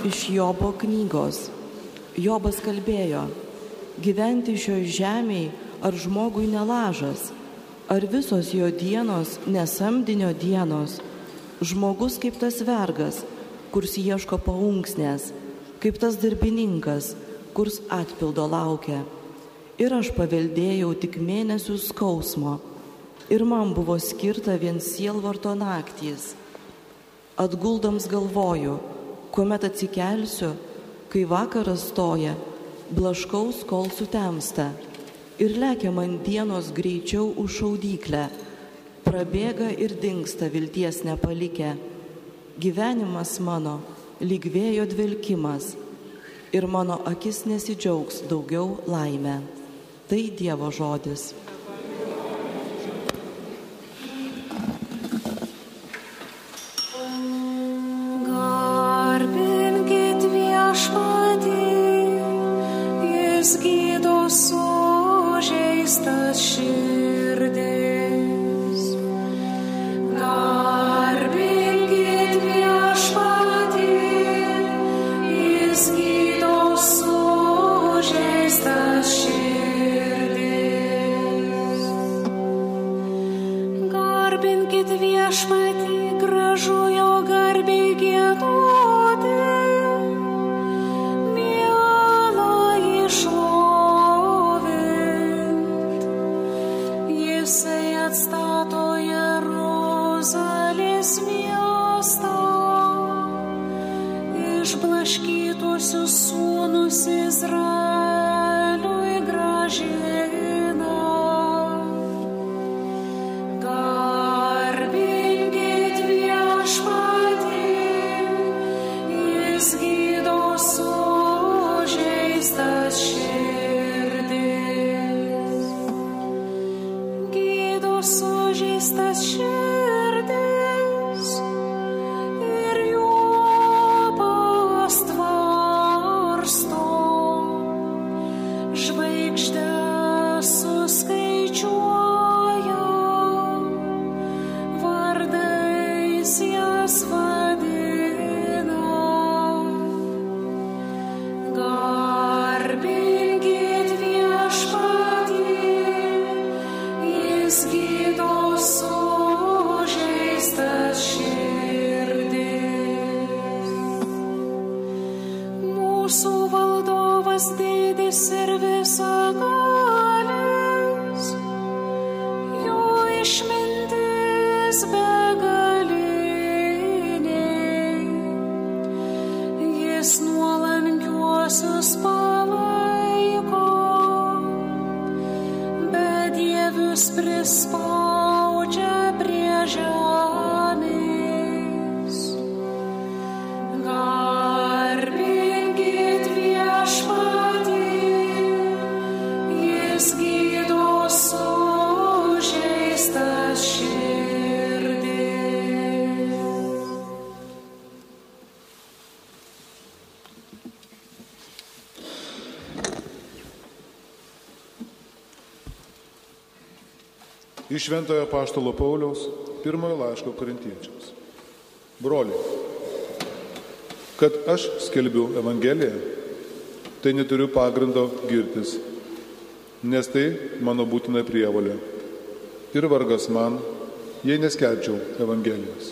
Iš Jobo knygos. Jobas kalbėjo, gyventi šioje žemėje ar žmogui nelažas, ar visos jo dienos nesamdinio dienos. Žmogus kaip tas vergas, kurs ieško paunksnės, kaip tas darbininkas, kurs atpildo laukia. Ir aš paveldėjau tik mėnesių skausmo, ir man buvo skirta vien sielvarto naktys. Atguldams galvoju, kuomet atsikelsiu, kai vakaras stoja, blaškaus kol sutemsta. Ir lekia man dienos greičiau už šaudyklę, prabėga ir dinksta vilties nepalikę. Gyvenimas mano lyg vėjo dvilkimas ir mano akis nesidžiaugs daugiau laimę. Tai Dievo žodis. Iš Šventojo Paštalo Pauliaus pirmojo laiško korintiečiams. Broliai, kad aš skelbiu Evangeliją, tai neturiu pagrindo girtis, nes tai mano būtina prievalė. Ir vargas man, jei neskelbčiau Evangelijos.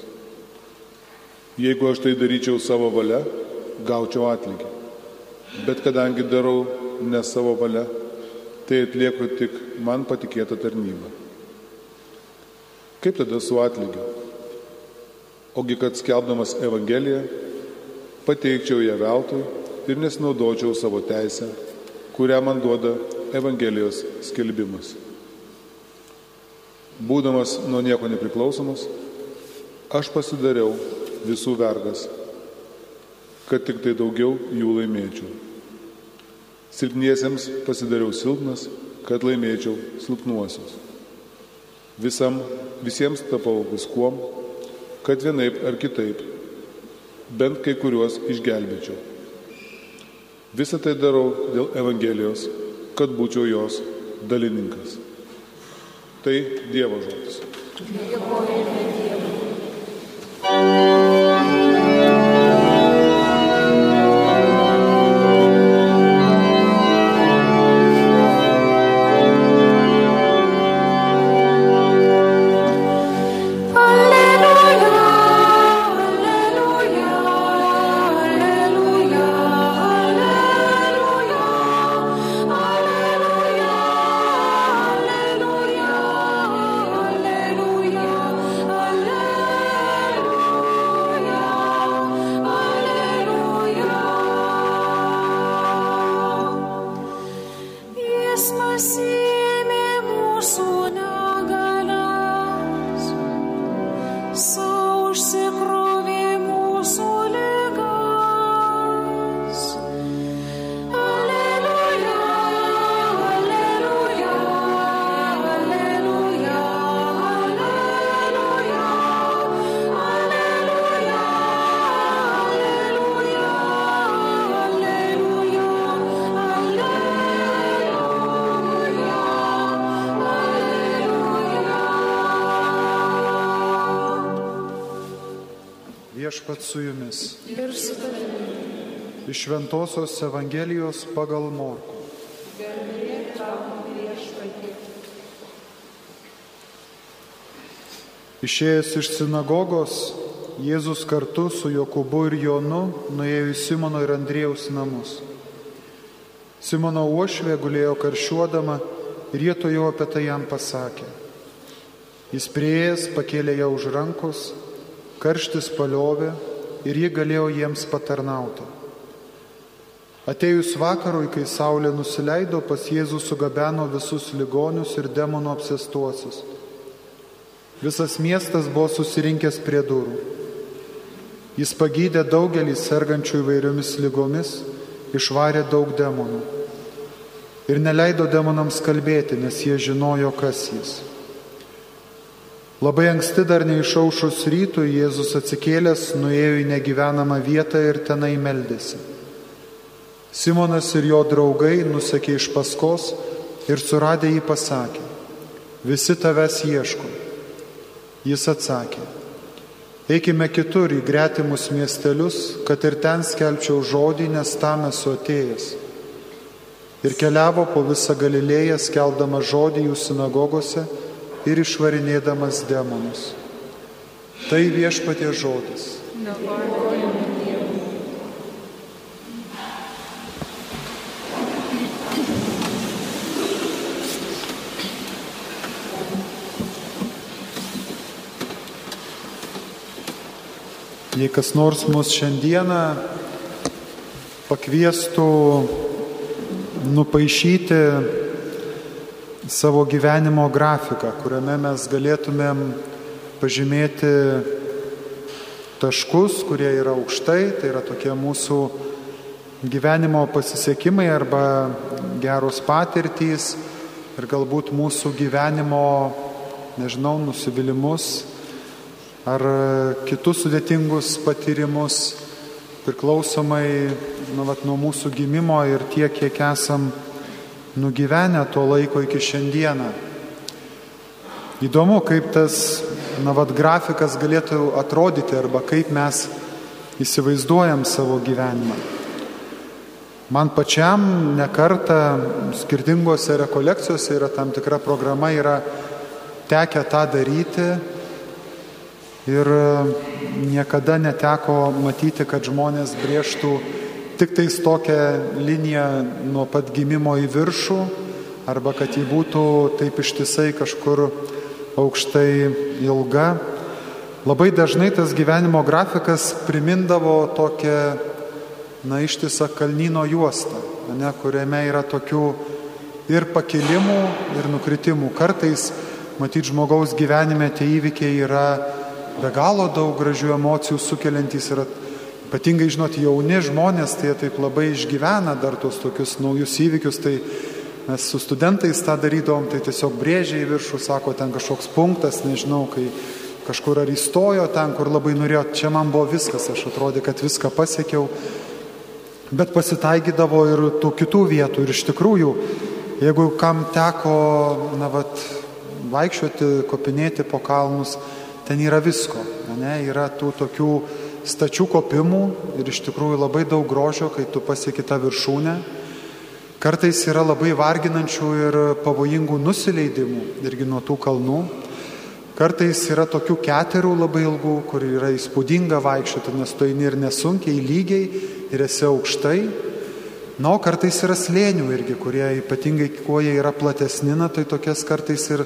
Jeigu aš tai daryčiau savo valia, gaučiau atlygį. Bet kadangi darau ne savo valia, tai atlieku tik man patikėtą tarnybą. Kaip tada su atlygiu? Ogi kad skelbdamas Evangeliją, pateikčiau ją veltui ir nesinaudočiau savo teisę, kurią man duoda Evangelijos skelbimas. Būdamas nuo nieko nepriklausomas, aš pasidariau visų vergas, kad tik tai daugiau jų laimėčiau. Silpniesiems pasidariau silpnas, kad laimėčiau silpnuosius. Visam, visiems tapau viskuom, kad vienaip ar kitaip bent kai kuriuos išgelbėčiau. Visą tai darau dėl Evangelijos, kad būčiau jos dalininkas. Tai Dievo žodis. Viešpat su jumis. Ir su tavimi. Iš Ventosios Evangelijos pagal Morku. Išėjęs iš sinagogos, Jėzus kartu su Jokūbu ir Jonu nuėjo į Simono ir Andrėjaus namus. Simono uošvė gulėjo karšiuodama ir jie to jau apie tai jam pasakė. Jis prieėjęs pakėlė ją už rankos, karštis paliovė ir ji galėjo jiems patarnauti. Atėjus vakarui, kai saulė nusileido, pas Jėzų sugabeno visus ligonius ir demonų apsestuosius. Visas miestas buvo susirinkęs prie durų. Jis pagydė daugelį sergančių įvairiomis lygomis, išvarė daug demonų. Ir neleido demonams kalbėti, nes jie žinojo, kas jis. Labai anksti dar neišaušus rytų Jėzus atsikėlęs nuėjo į negyvenamą vietą ir tenai meldėsi. Simonas ir jo draugai nusekė iš paskos ir suradę jį pasakė, visi tavęs ieško. Jis atsakė, eikime kitur į gretimus miestelius, kad ir ten skelbčiau žodį, nes tam esu atėjęs. Ir keliavo po visą Galilėją, skelbdama žodį jų sinagogose ir išvarinėdamas demonus. Tai viešpatie žodis. Jei kas nors mus šiandieną pakviestų nupaišyti savo gyvenimo grafiką, kuriame mes galėtumėm pažymėti taškus, kurie yra aukštai, tai yra tokie mūsų gyvenimo pasisekimai arba geros patirtys ir galbūt mūsų gyvenimo, nežinau, nusivylimus ar kitus sudėtingus patyrimus, priklausomai nu, vat, nuo mūsų gimimo ir tiek, kiek esam nugyvenę to laiko iki šiandieną. Įdomu, kaip tas na, vat, grafikas galėtų atrodyti arba kaip mes įsivaizduojam savo gyvenimą. Man pačiam nekarta skirtingose rekolekcijose yra tam tikra programa, yra tekę tą daryti Ir niekada neteko matyti, kad žmonės brėžtų tik tais tokią liniją nuo pat gimimo į viršų, arba kad ji būtų taip ištisai kažkur aukštai ilga. Labai dažnai tas gyvenimo grafikas primindavo tokią, na, ištisą kalnyno juostą, ne, kuriame yra tokių ir pakilimų, ir nukritimų. Kartais, matyt, žmogaus gyvenime tie įvykiai yra be galo daug gražių emocijų sukeliantys ir ypatingai, žinot, jauni žmonės, tai jie taip labai išgyvena dar tos tokius naujus įvykius, tai mes su studentais tą darydavom, tai tiesiog brėžė į viršų, sako, ten kažkoks punktas, nežinau, kai kažkur ar įstojo ten, kur labai norėjo, čia man buvo viskas, aš atrodė, kad viską pasiekiau, bet pasitaikydavo ir tų kitų vietų ir iš tikrųjų, jeigu kam teko, na, vat, vaikščioti, kopinėti po kalnus, ten yra visko. Ne? Yra tų tokių stačių kopimų ir iš tikrųjų labai daug grožio, kai tu pasieki tą viršūnę. Kartais yra labai varginančių ir pavojingų nusileidimų irgi nuo tų kalnų. Kartais yra tokių keterių labai ilgų, kur yra įspūdinga vaikščioti, nes tu eini ir nesunkiai, lygiai ir esi aukštai. Na, o kartais yra slėnių irgi, kurie ypatingai, kuo jie yra platesni, na, tai tokias kartais ir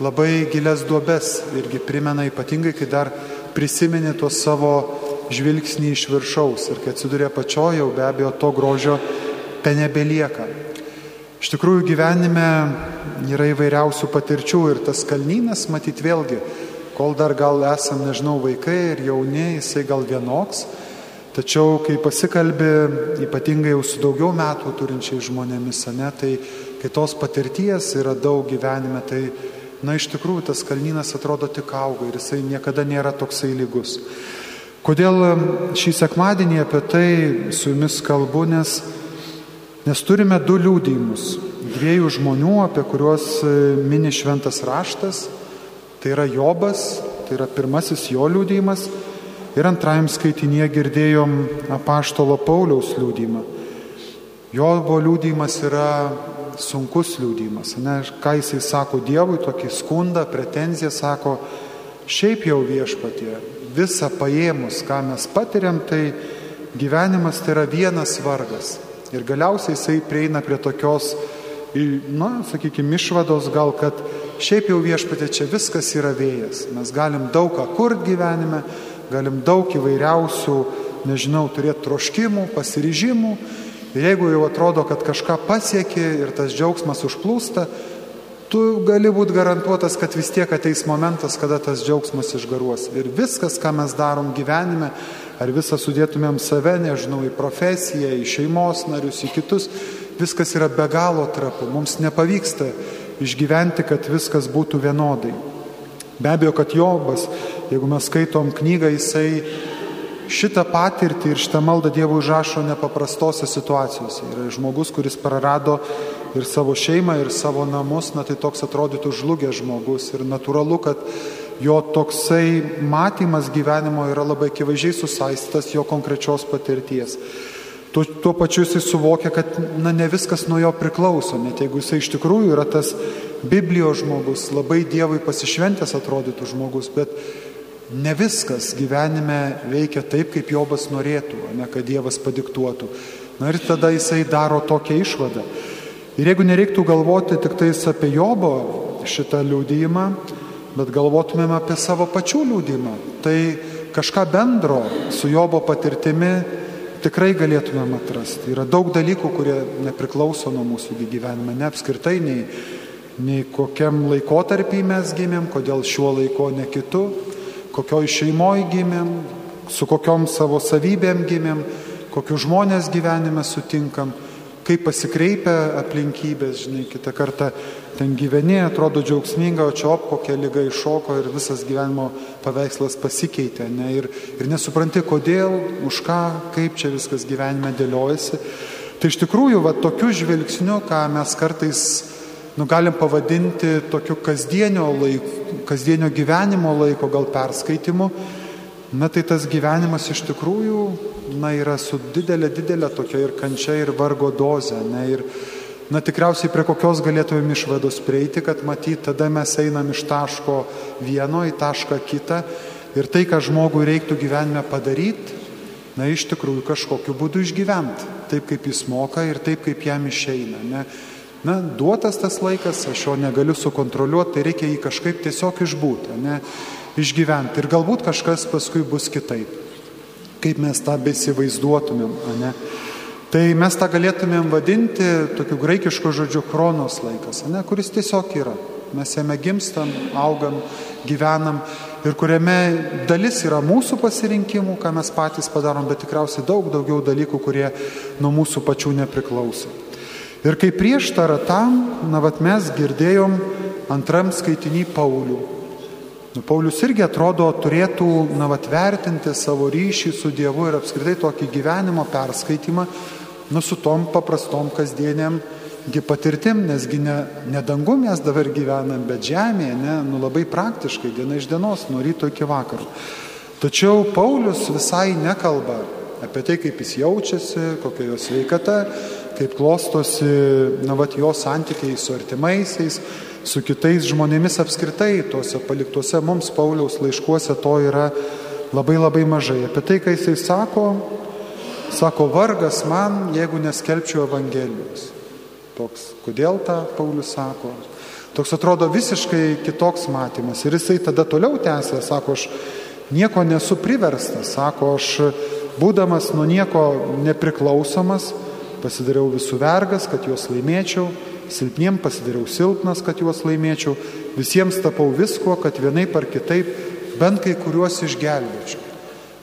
labai gilias duobes irgi primena ypatingai, kai dar prisimeni tuos savo žvilgsnį iš viršaus ir kai atsiduria pačioje, jau be abejo to grožio penebelieka. Iš tikrųjų gyvenime yra įvairiausių patirčių ir tas kalnynas, matyt vėlgi, kol dar gal esam, nežinau, vaikai ir jauni, jisai gal vienoks, tačiau kai pasikalbi, ypatingai jau su daugiau metų turinčiai žmonėmis, ne, tai kai tos patirties yra daug gyvenime, tai na iš tikrųjų tas kalnynas atrodo tik auga ir jisai niekada nėra toksai lygus. Kodėl šį sekmadienį apie tai su jumis kalbu, nes, nes turime du liūdėjimus. Dviejų žmonių, apie kuriuos e, mini šventas raštas. Tai yra Jobas, tai yra pirmasis jo liūdėjimas. Ir antrajam skaitinėje girdėjom apaštalo Pauliaus liūdimą. Jobo liūdimas yra sunkus liūdimas. Ne, ką jisai sako Dievui, tokį skundą, pretenziją sako, šiaip jau viešpatie, visą paėmus, ką mes patiriam, tai gyvenimas tai yra vienas vargas. Ir galiausiai jisai prieina prie tokios, na, sakykime, išvados gal, kad šiaip jau viešpatė čia viskas yra vėjas. Mes galim daug ką kurt gyvenime, galim daug įvairiausių, nežinau, turėti troškimų, pasiryžimų. Ir jeigu jau atrodo, kad kažką pasiekė ir tas džiaugsmas užplūsta, tu gali būti garantuotas, kad vis tiek ateis momentas, kada tas džiaugsmas išgaruos. Ir viskas, ką mes darom gyvenime, ar visą sudėtumėm save, nežinau, į profesiją, į šeimos narius, į kitus, viskas yra be galo trapu. Mums nepavyksta išgyventi, kad viskas būtų vienodai. Be abejo, kad Jobas, jeigu mes skaitom knygą, jisai šitą patirtį ir šitą maldą Dievui užrašo nepaprastose situacijose. Yra žmogus, kuris prarado ir savo šeimą, ir savo namus, na tai toks atrodytų žlugęs žmogus. Ir natūralu, kad jo toksai matymas gyvenimo yra labai akivaizdžiai susaistytas jo konkrečios patirties. Tuo, tuo pačiu jisai suvokia, kad na, ne viskas nuo jo priklauso, net jeigu jisai iš tikrųjų yra tas Biblijos žmogus, labai Dievui pasišventęs atrodytų žmogus, bet ne viskas gyvenime veikia taip, kaip Jobas norėtų, ne kad Dievas padiktuotų. Na ir tada jisai daro tokią išvadą. Ir jeigu nereiktų galvoti tik tais apie Jobo šitą liūdėjimą, bet galvotumėm apie savo pačių liūdimą, tai kažką bendro su Jobo patirtimi tikrai galėtumėm atrasti. Yra daug dalykų, kurie nepriklauso nuo mūsų gyvenime, ne apskritai, nei, nei kokiam laikotarpį mes gimėm, kodėl šiuo laiko ne kitu, kokioj šeimoje gimėm, su kokiom savo savybėm gimėm, kokius žmonės gyvenime sutinkam kaip pasikreipia aplinkybės, žinai, kitą kartą ten gyveni, atrodo džiaugsminga, o čia op kokia lyga iššoko ir visas gyvenimo paveikslas pasikeitė, ne, ir, ir nesupranti, kodėl, už ką, kaip čia viskas gyvenime dėliojasi. Tai iš tikrųjų, va, tokiu žvilgsniu, ką mes kartais, nu, galim pavadinti tokiu kasdienio, laiko, kasdienio gyvenimo laiko gal perskaitimu, na tai tas gyvenimas iš tikrųjų na, yra su didelė, didelė tokia ir kančia, ir vargo doze. Ne, ir, na, tikriausiai prie kokios galėtumėm išvados prieiti, kad matyt, tada mes einam iš taško vieno į tašką kitą ir tai, ką žmogui reiktų gyvenime padaryti, na, iš tikrųjų kažkokiu būdu išgyventi, taip kaip jis moka ir taip kaip jam išeina. Ne. Na, duotas tas laikas, aš jo negaliu sukontroliuoti, tai reikia jį kažkaip tiesiog išbūti, ne, išgyventi. Ir galbūt kažkas paskui bus kitaip kaip mes tą besivaizduotumėm, ne? Tai mes tą galėtumėm vadinti tokiu graikišku žodžiu chronos laikas, ne, kuris tiesiog yra. Mes jame gimstam, augam, gyvenam ir kuriame dalis yra mūsų pasirinkimų, ką mes patys padarom, bet tikriausiai daug daugiau dalykų, kurie nuo mūsų pačių nepriklauso. Ir kaip prieštara tam, na, vat mes girdėjom antram skaitinį Paulių, Paulius irgi atrodo turėtų na, atvertinti savo ryšį su Dievu ir apskritai tokį gyvenimo perskaitimą, nu, su tom paprastom kasdieniam patirtim, nesgi ne, ne dangum mes dabar gyvenam, bet žemėje, ne, nu, labai praktiškai, diena iš dienos, nuo ryto iki vakaro. Tačiau Paulius visai nekalba apie tai, kaip jis jaučiasi, kokia jo sveikata, kaip klostosi, na, vat, jo santykiai su artimaisiais, su kitais žmonėmis apskritai, tuose paliktuose mums Pauliaus laiškuose to yra labai labai mažai. Apie tai, ką jisai sako, sako vargas man, jeigu neskelbčiau Evangelijos. Toks, kodėl tą Paulius sako? Toks atrodo visiškai kitoks matymas. Ir jisai tada toliau tęsė, sako, aš nieko nesu priverstas, sako, aš būdamas nuo nieko nepriklausomas, pasidariau visų vergas, kad juos laimėčiau silpniem pasidariau silpnas, kad juos laimėčiau, visiems tapau visko, kad vienai par kitaip bent kai kuriuos išgelbėčiau.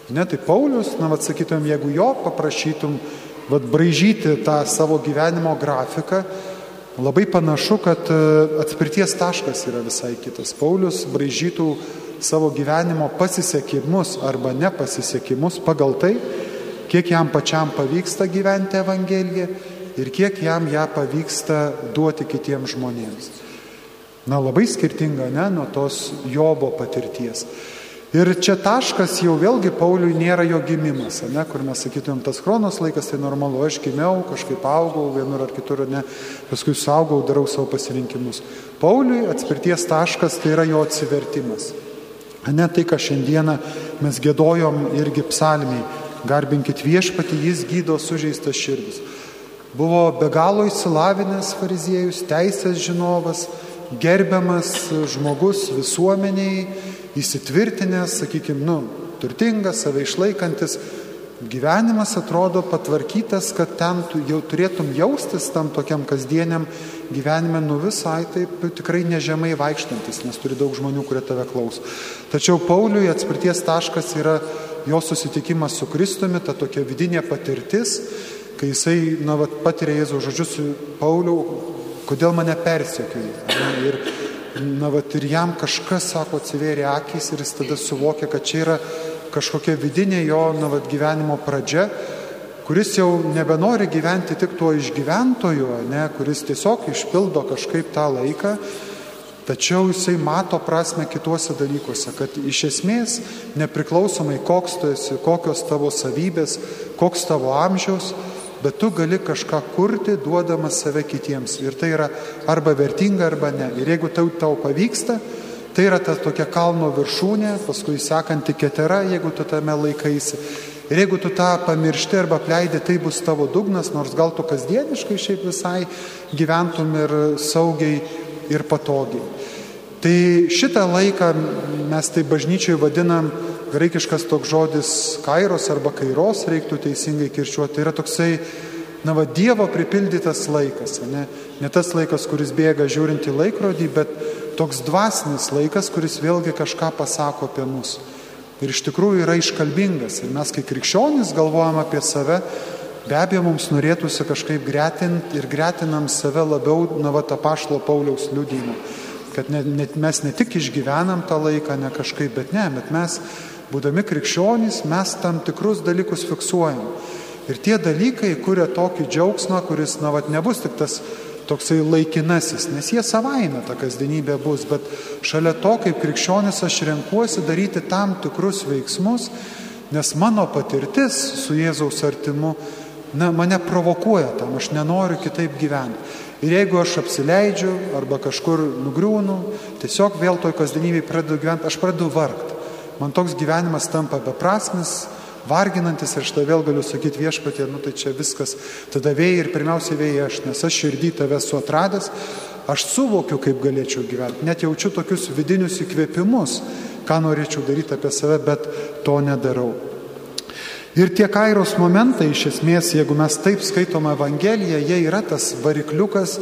Ne, tai Paulius, na, vad sakytum, jeigu jo paprašytum, vad braižyti tą savo gyvenimo grafiką, labai panašu, kad e, atspirties taškas yra visai kitas. Paulius braižytų savo gyvenimo pasisekimus arba nepasisekimus pagal tai, kiek jam pačiam pavyksta gyventi Evangeliją ir kiek jam ją pavyksta duoti kitiems žmonėms. Na labai skirtinga, ne, nuo tos Jobo patirties. Ir čia taškas jau vėlgi Pauliui nėra jo gimimas, ne, kur mes sakytumėm, tas chronos laikas tai normalu, aš gimiau, kažkaip augau vienur ar kitur, ne, paskui suaugau, darau savo pasirinkimus. Pauliui atspirties taškas tai yra jo atsivertimas. Ne tai, ką šiandieną mes gėdojom irgi psalmiai, garbinkit viešpati, jis gydo sužeistas širdis. Buvo be galo įsilavinęs fariziejus, teisės žinovas, gerbiamas žmogus visuomeniai, įsitvirtinęs, sakykime, nu, turtingas, save išlaikantis, gyvenimas atrodo patvarkytas, kad ten tu jau turėtum jaustis tam tokiam kasdieniam gyvenime, nu visai taip tikrai nežemai vaikštantis, nes turi daug žmonių, kurie tave klauso. Tačiau Pauliui atspirties taškas yra jo susitikimas su Kristumi, ta tokia vidinė patirtis, kai jisai, na, vat, patiria Jėzaus žodžius, Pauliau, kodėl mane persekioja. Ir na, vat, ir jam kažkas, sako, atsivėrė akis ir jis tada suvokė, kad čia yra kažkokia vidinė jo na, vat, gyvenimo pradžia, kuris jau nebenori gyventi tik tuo išgyventoju, ne, kuris tiesiog išpildo kažkaip tą laiką, tačiau jisai mato prasme kituose dalykuose, kad iš esmės nepriklausomai koks tu esi, kokios tavo savybės, koks tavo amžiaus, bet tu gali kažką kurti, duodamas save kitiems. Ir tai yra arba vertinga, arba ne. Ir jeigu tau, tau pavyksta, tai yra ta tokia kalno viršūnė, paskui sekanti ketera, jeigu tu tame laikaisi. Ir jeigu tu tą pamiršti arba apleidi, tai bus tavo dugnas, nors gal tu kasdieniškai šiaip visai gyventum ir saugiai ir patogiai. Tai šitą laiką mes tai bažnyčiai vadinam graikiškas toks žodis kairos arba kairos, reiktų teisingai kirčiuoti, tai yra toksai, na, va, Dievo pripildytas laikas, ne? ne tas laikas, kuris bėga žiūrint į laikrodį, bet toks dvasinis laikas, kuris vėlgi kažką pasako apie mus. Ir iš tikrųjų yra iškalbingas. Ir mes, kai krikščionys, galvojam apie save, be abejo, mums norėtųsi kažkaip gretinti ir gretinam save labiau, na, va, tą pašlo Pauliaus liūdėjimą. Kad ne, ne, mes ne tik išgyvenam tą laiką, ne kažkaip, bet ne, bet mes būdami krikščionys, mes tam tikrus dalykus fiksuojam. Ir tie dalykai kuria tokį džiaugsmą, kuris, na, vat, nebus tik tas toksai laikinasis, nes jie savaime ta kasdienybė bus, bet šalia to, kaip krikščionis, aš renkuosi daryti tam tikrus veiksmus, nes mano patirtis su Jėzaus artimu, na, mane provokuoja tam, aš nenoriu kitaip gyventi. Ir jeigu aš apsileidžiu arba kažkur nugriūnu, tiesiog vėl toj kasdienybėje pradedu gyventi, aš pradedu vargti man toks gyvenimas tampa beprasmis, varginantis ir štai vėl galiu sakyti viešpatė, nu tai čia viskas, tada vėjai ir pirmiausia vėjai aš, nes aš širdį tave esu atradęs, aš suvokiu, kaip galėčiau gyventi, net jaučiu tokius vidinius įkvėpimus, ką norėčiau daryti apie save, bet to nedarau. Ir tie kairos momentai, iš esmės, jeigu mes taip skaitome Evangeliją, jie yra tas varikliukas,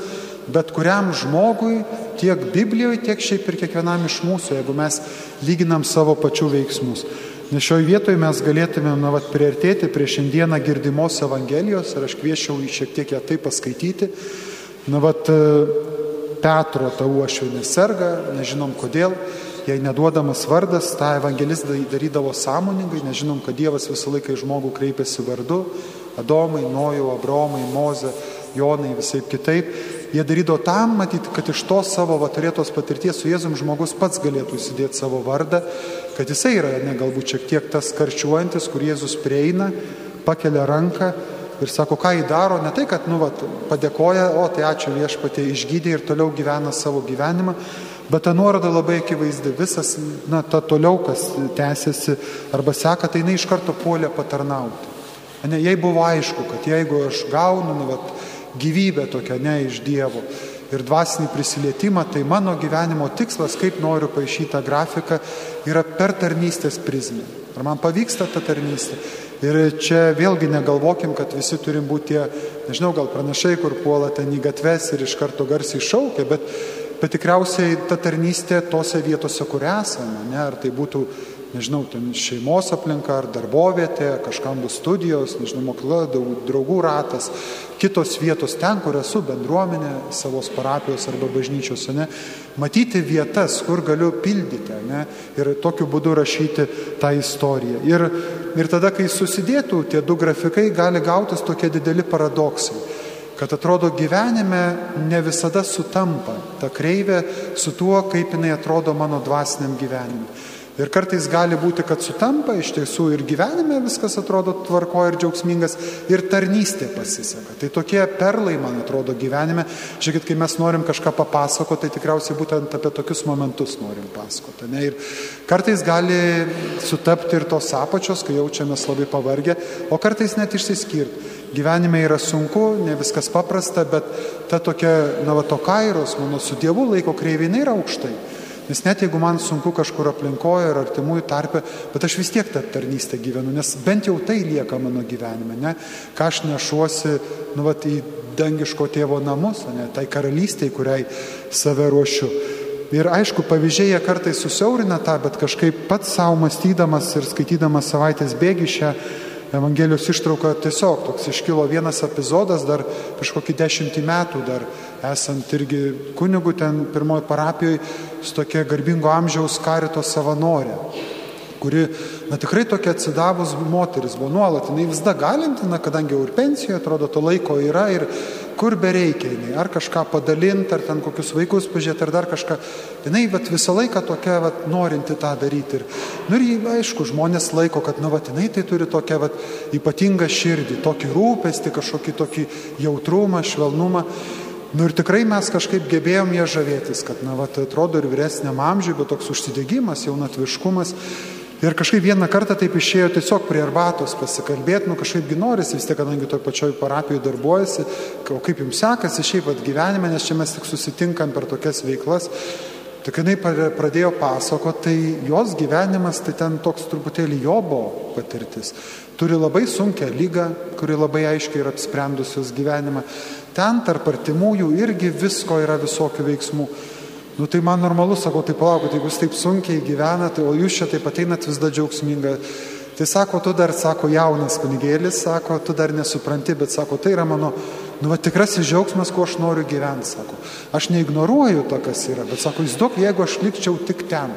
bet kuriam žmogui, tiek Biblijoje, tiek šiaip ir kiekvienam iš mūsų, jeigu mes lyginam savo pačių veiksmus. Nes šioje vietoje mes galėtume, na, vat, priartėti prie šiandieną girdimos Evangelijos ir aš kviečiau į šiek tiek ją taip paskaityti. Na, vat, Petro ta uošvinė serga, nežinom kodėl, jai neduodamas vardas, tą evangelistą darydavo sąmoningai, nežinom, kad Dievas visą laiką į žmogų kreipiasi vardu, Adomai, Nojau, Abromai, Moze, Jonai, visai kitaip. Jie darydavo tam, matyti, kad iš tos savo va, turėtos patirties su Jėzum žmogus pats galėtų įsidėti savo vardą, kad jisai yra ne galbūt šiek tiek tas karčiuojantis, kur Jėzus prieina, pakelia ranką ir sako, ką jį daro, ne tai, kad, nu, va, padėkoja, o tai ačiū viešpatė, išgydė ir toliau gyvena savo gyvenimą, bet ta nuoroda labai akivaizdi, visas, na, ta toliau, kas tęsiasi arba seka, tai jinai iš karto puolė patarnauti. Ne, jai buvo aišku, kad jeigu aš gaunu, nu, vat, gyvybę tokią ne iš Dievo ir dvasinį prisilietimą, tai mano gyvenimo tikslas, kaip noriu paaišyti tą grafiką, yra per tarnystės prizmę. Ar man pavyksta ta tarnystė? Ir čia vėlgi negalvokim, kad visi turim būti tie, nežinau, gal pranašai, kur puola ten į gatves ir iš karto garsiai šaukia, bet, bet tikriausiai ta tarnystė tose vietose, kur esame, ne, ar tai būtų nežinau, šeimos aplinka ar darbovietė, kažkam bus studijos, nežinau, mokla, draugų ratas, kitos vietos ten, kur esu bendruomenė, savos parapijos arba bažnyčios, ne, matyti vietas, kur galiu pildyti ne, ir tokiu būdu rašyti tą istoriją. Ir, ir tada, kai susidėtų tie du grafikai, gali gautis tokie dideli paradoksai kad atrodo gyvenime ne visada sutampa ta kreivė su tuo, kaip jinai atrodo mano dvasiniam gyvenimui. Ir kartais gali būti, kad sutampa iš tiesų ir gyvenime viskas atrodo tvarko ir džiaugsmingas, ir tarnystė pasiseka. Tai tokie perlai, man atrodo, gyvenime. Žiūrėkit, kai mes norim kažką papasakoti, tai tikriausiai būtent apie tokius momentus norim pasakoti. Ne? Ir kartais gali sutapti ir tos apačios, kai jaučiamės labai pavargę, o kartais net išsiskirti. Gyvenime yra sunku, ne viskas paprasta, bet ta tokia, na, va, to kairos, mano su Dievu laiko kreivė yra aukštai. Nes net jeigu man sunku kažkur aplinkoje ir artimųjų tarpe, bet aš vis tiek tą tarnystę gyvenu, nes bent jau tai lieka mano gyvenime, ne? Ką aš nešuosi, nu, vat, į dangiško tėvo namus, ne? Tai karalystiai, kuriai save ruošiu. Ir aišku, pavyzdžiai kartais susiaurina tą, bet kažkaip pats savo mąstydamas ir skaitydamas savaitės bėgi šią Evangelijos ištrauką tiesiog toks iškilo vienas epizodas dar prieš kokį dešimtį metų, dar esant irgi kunigu ten pirmoji parapijoje su tokia garbingo amžiaus karito savanorė, kuri, na tikrai tokia atsidavus moteris buvo nuolat, jinai visada galintina, kadangi jau ir pensijoje, atrodo, to laiko yra ir kur bereikia jinai, ar kažką padalinti, ar ten kokius vaikus pažiūrėti, ar dar kažką. Jinai vat, visą laiką tokia vat, norinti tą daryti. Ir, nu, ir aišku, žmonės laiko, kad nu, vat, jinai tai turi tokią vat, ypatingą širdį, tokį rūpestį, kažkokį tokį jautrumą, švelnumą. Nu ir tikrai mes kažkaip gebėjom ją žavėtis, kad, na, vat, atrodo ir vyresniam amžiui, bet toks užsidegimas, jaunatviškumas. Ir kažkaip vieną kartą taip išėjo tiesiog prie arbatos pasikalbėti, nu kažkaipgi norisi, vis tiek, kadangi toj pačioj parapijoje darbuojasi, o kaip jums sekasi šiaip pat gyvenime, nes čia mes tik susitinkam per tokias veiklas. Tai jinai pradėjo pasakoti, tai jos gyvenimas tai ten toks truputėlį jobo patirtis. Turi labai sunkę lygą, kuri labai aiškiai yra apsprendusios gyvenimą. Ten tarp artimųjų irgi visko yra visokių veiksmų. Nu tai man normalu, sakau, tai palaukit, jeigu jūs taip sunkiai gyvenate, o jūs čia taip ateinat vis dar džiaugsminga. Tai sako, tu dar, sako, jaunas kunigėlis, sako, tu dar nesupranti, bet sako, tai yra mano, nu, va, tikrasis džiaugsmas, kuo aš noriu gyventi, sako. Aš neignoruoju to, kas yra, bet sako, jis daug, jeigu aš likčiau tik ten.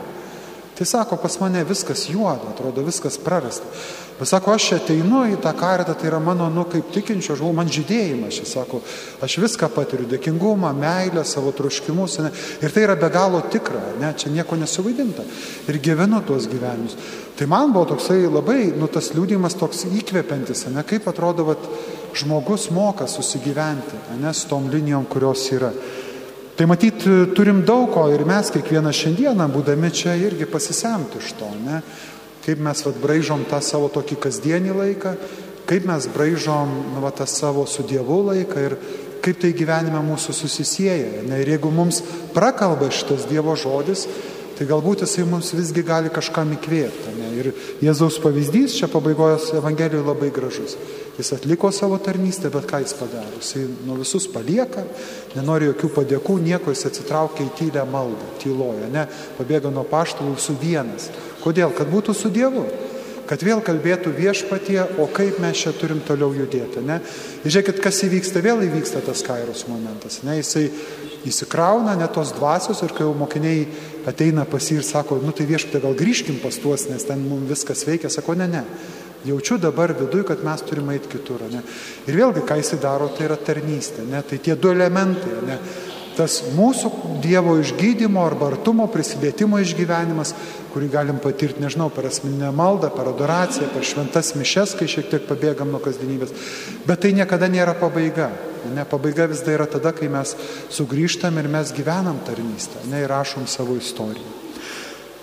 Tai sako, pas mane viskas juoda, atrodo, viskas prarasta. Bet sako, aš ateinu į tą karitą, tai yra mano, nu, kaip tikinčio žmogaus, man žydėjimas. Šis sako, aš viską patiriu, dėkingumą, meilę, savo troškimus. Ne? Ir tai yra be galo tikra, ne? čia nieko nesuvaidinta. Ir gyvenu tuos gyvenimus. Tai man buvo toksai labai, nu, tas liūdimas toks įkvepiantis, ne? kaip atrodo, vat, žmogus moka susigyventi, ne, su tom linijom, kurios yra. Tai matyt, turim daug ko ir mes kiekvieną šiandieną, būdami čia, irgi pasisemti iš to, ne? Kaip mes vat, braižom tą savo tokį kasdienį laiką, kaip mes braižom nu, va, tą savo su Dievu laiką ir kaip tai gyvenime mūsų susisieja. Ne? Ir jeigu mums prakalba šitas Dievo žodis, tai galbūt jisai mums visgi gali kažkam įkvėpti. Ne? Ir Jėzaus pavyzdys čia pabaigojas Evangelijoje labai gražus. Jis atliko savo tarnystę, bet ką jis padarė? Jis nuo visus palieka, nenori jokių padėkų, nieko jis atsitraukia į tylę maldą, tyloja, ne, pabėga nuo paštalų su vienas. Kodėl? Kad būtų su Dievu. Kad vėl kalbėtų viešpatie, o kaip mes čia turim toliau judėti. Ne? Ir žiūrėkit, kas įvyksta, vėl įvyksta tas kairos momentas. Ne? Jisai įsikrauna net tos dvasios ir kai jau mokiniai ateina pas jį ir sako, nu tai viešpatie gal grįžkim pas tuos, nes ten mums viskas veikia, sako, ne, ne. Jaučiu dabar viduje, kad mes turime eiti kitur. Ne? Ir vėlgi, ką jisai daro, tai yra tarnystė. Ne? Tai tie du elementai. Ne? Tas mūsų Dievo išgydymo arba artumo prisilietimo išgyvenimas, kurį galim patirti, nežinau, per asmeninę maldą, per adoraciją, per šventas mišes, kai šiek tiek pabėgam nuo kasdienybės. Bet tai niekada nėra pabaiga. Ne, pabaiga vis dar yra tada, kai mes sugrįžtam ir mes gyvenam tarnystę, ne, ir rašom savo istoriją.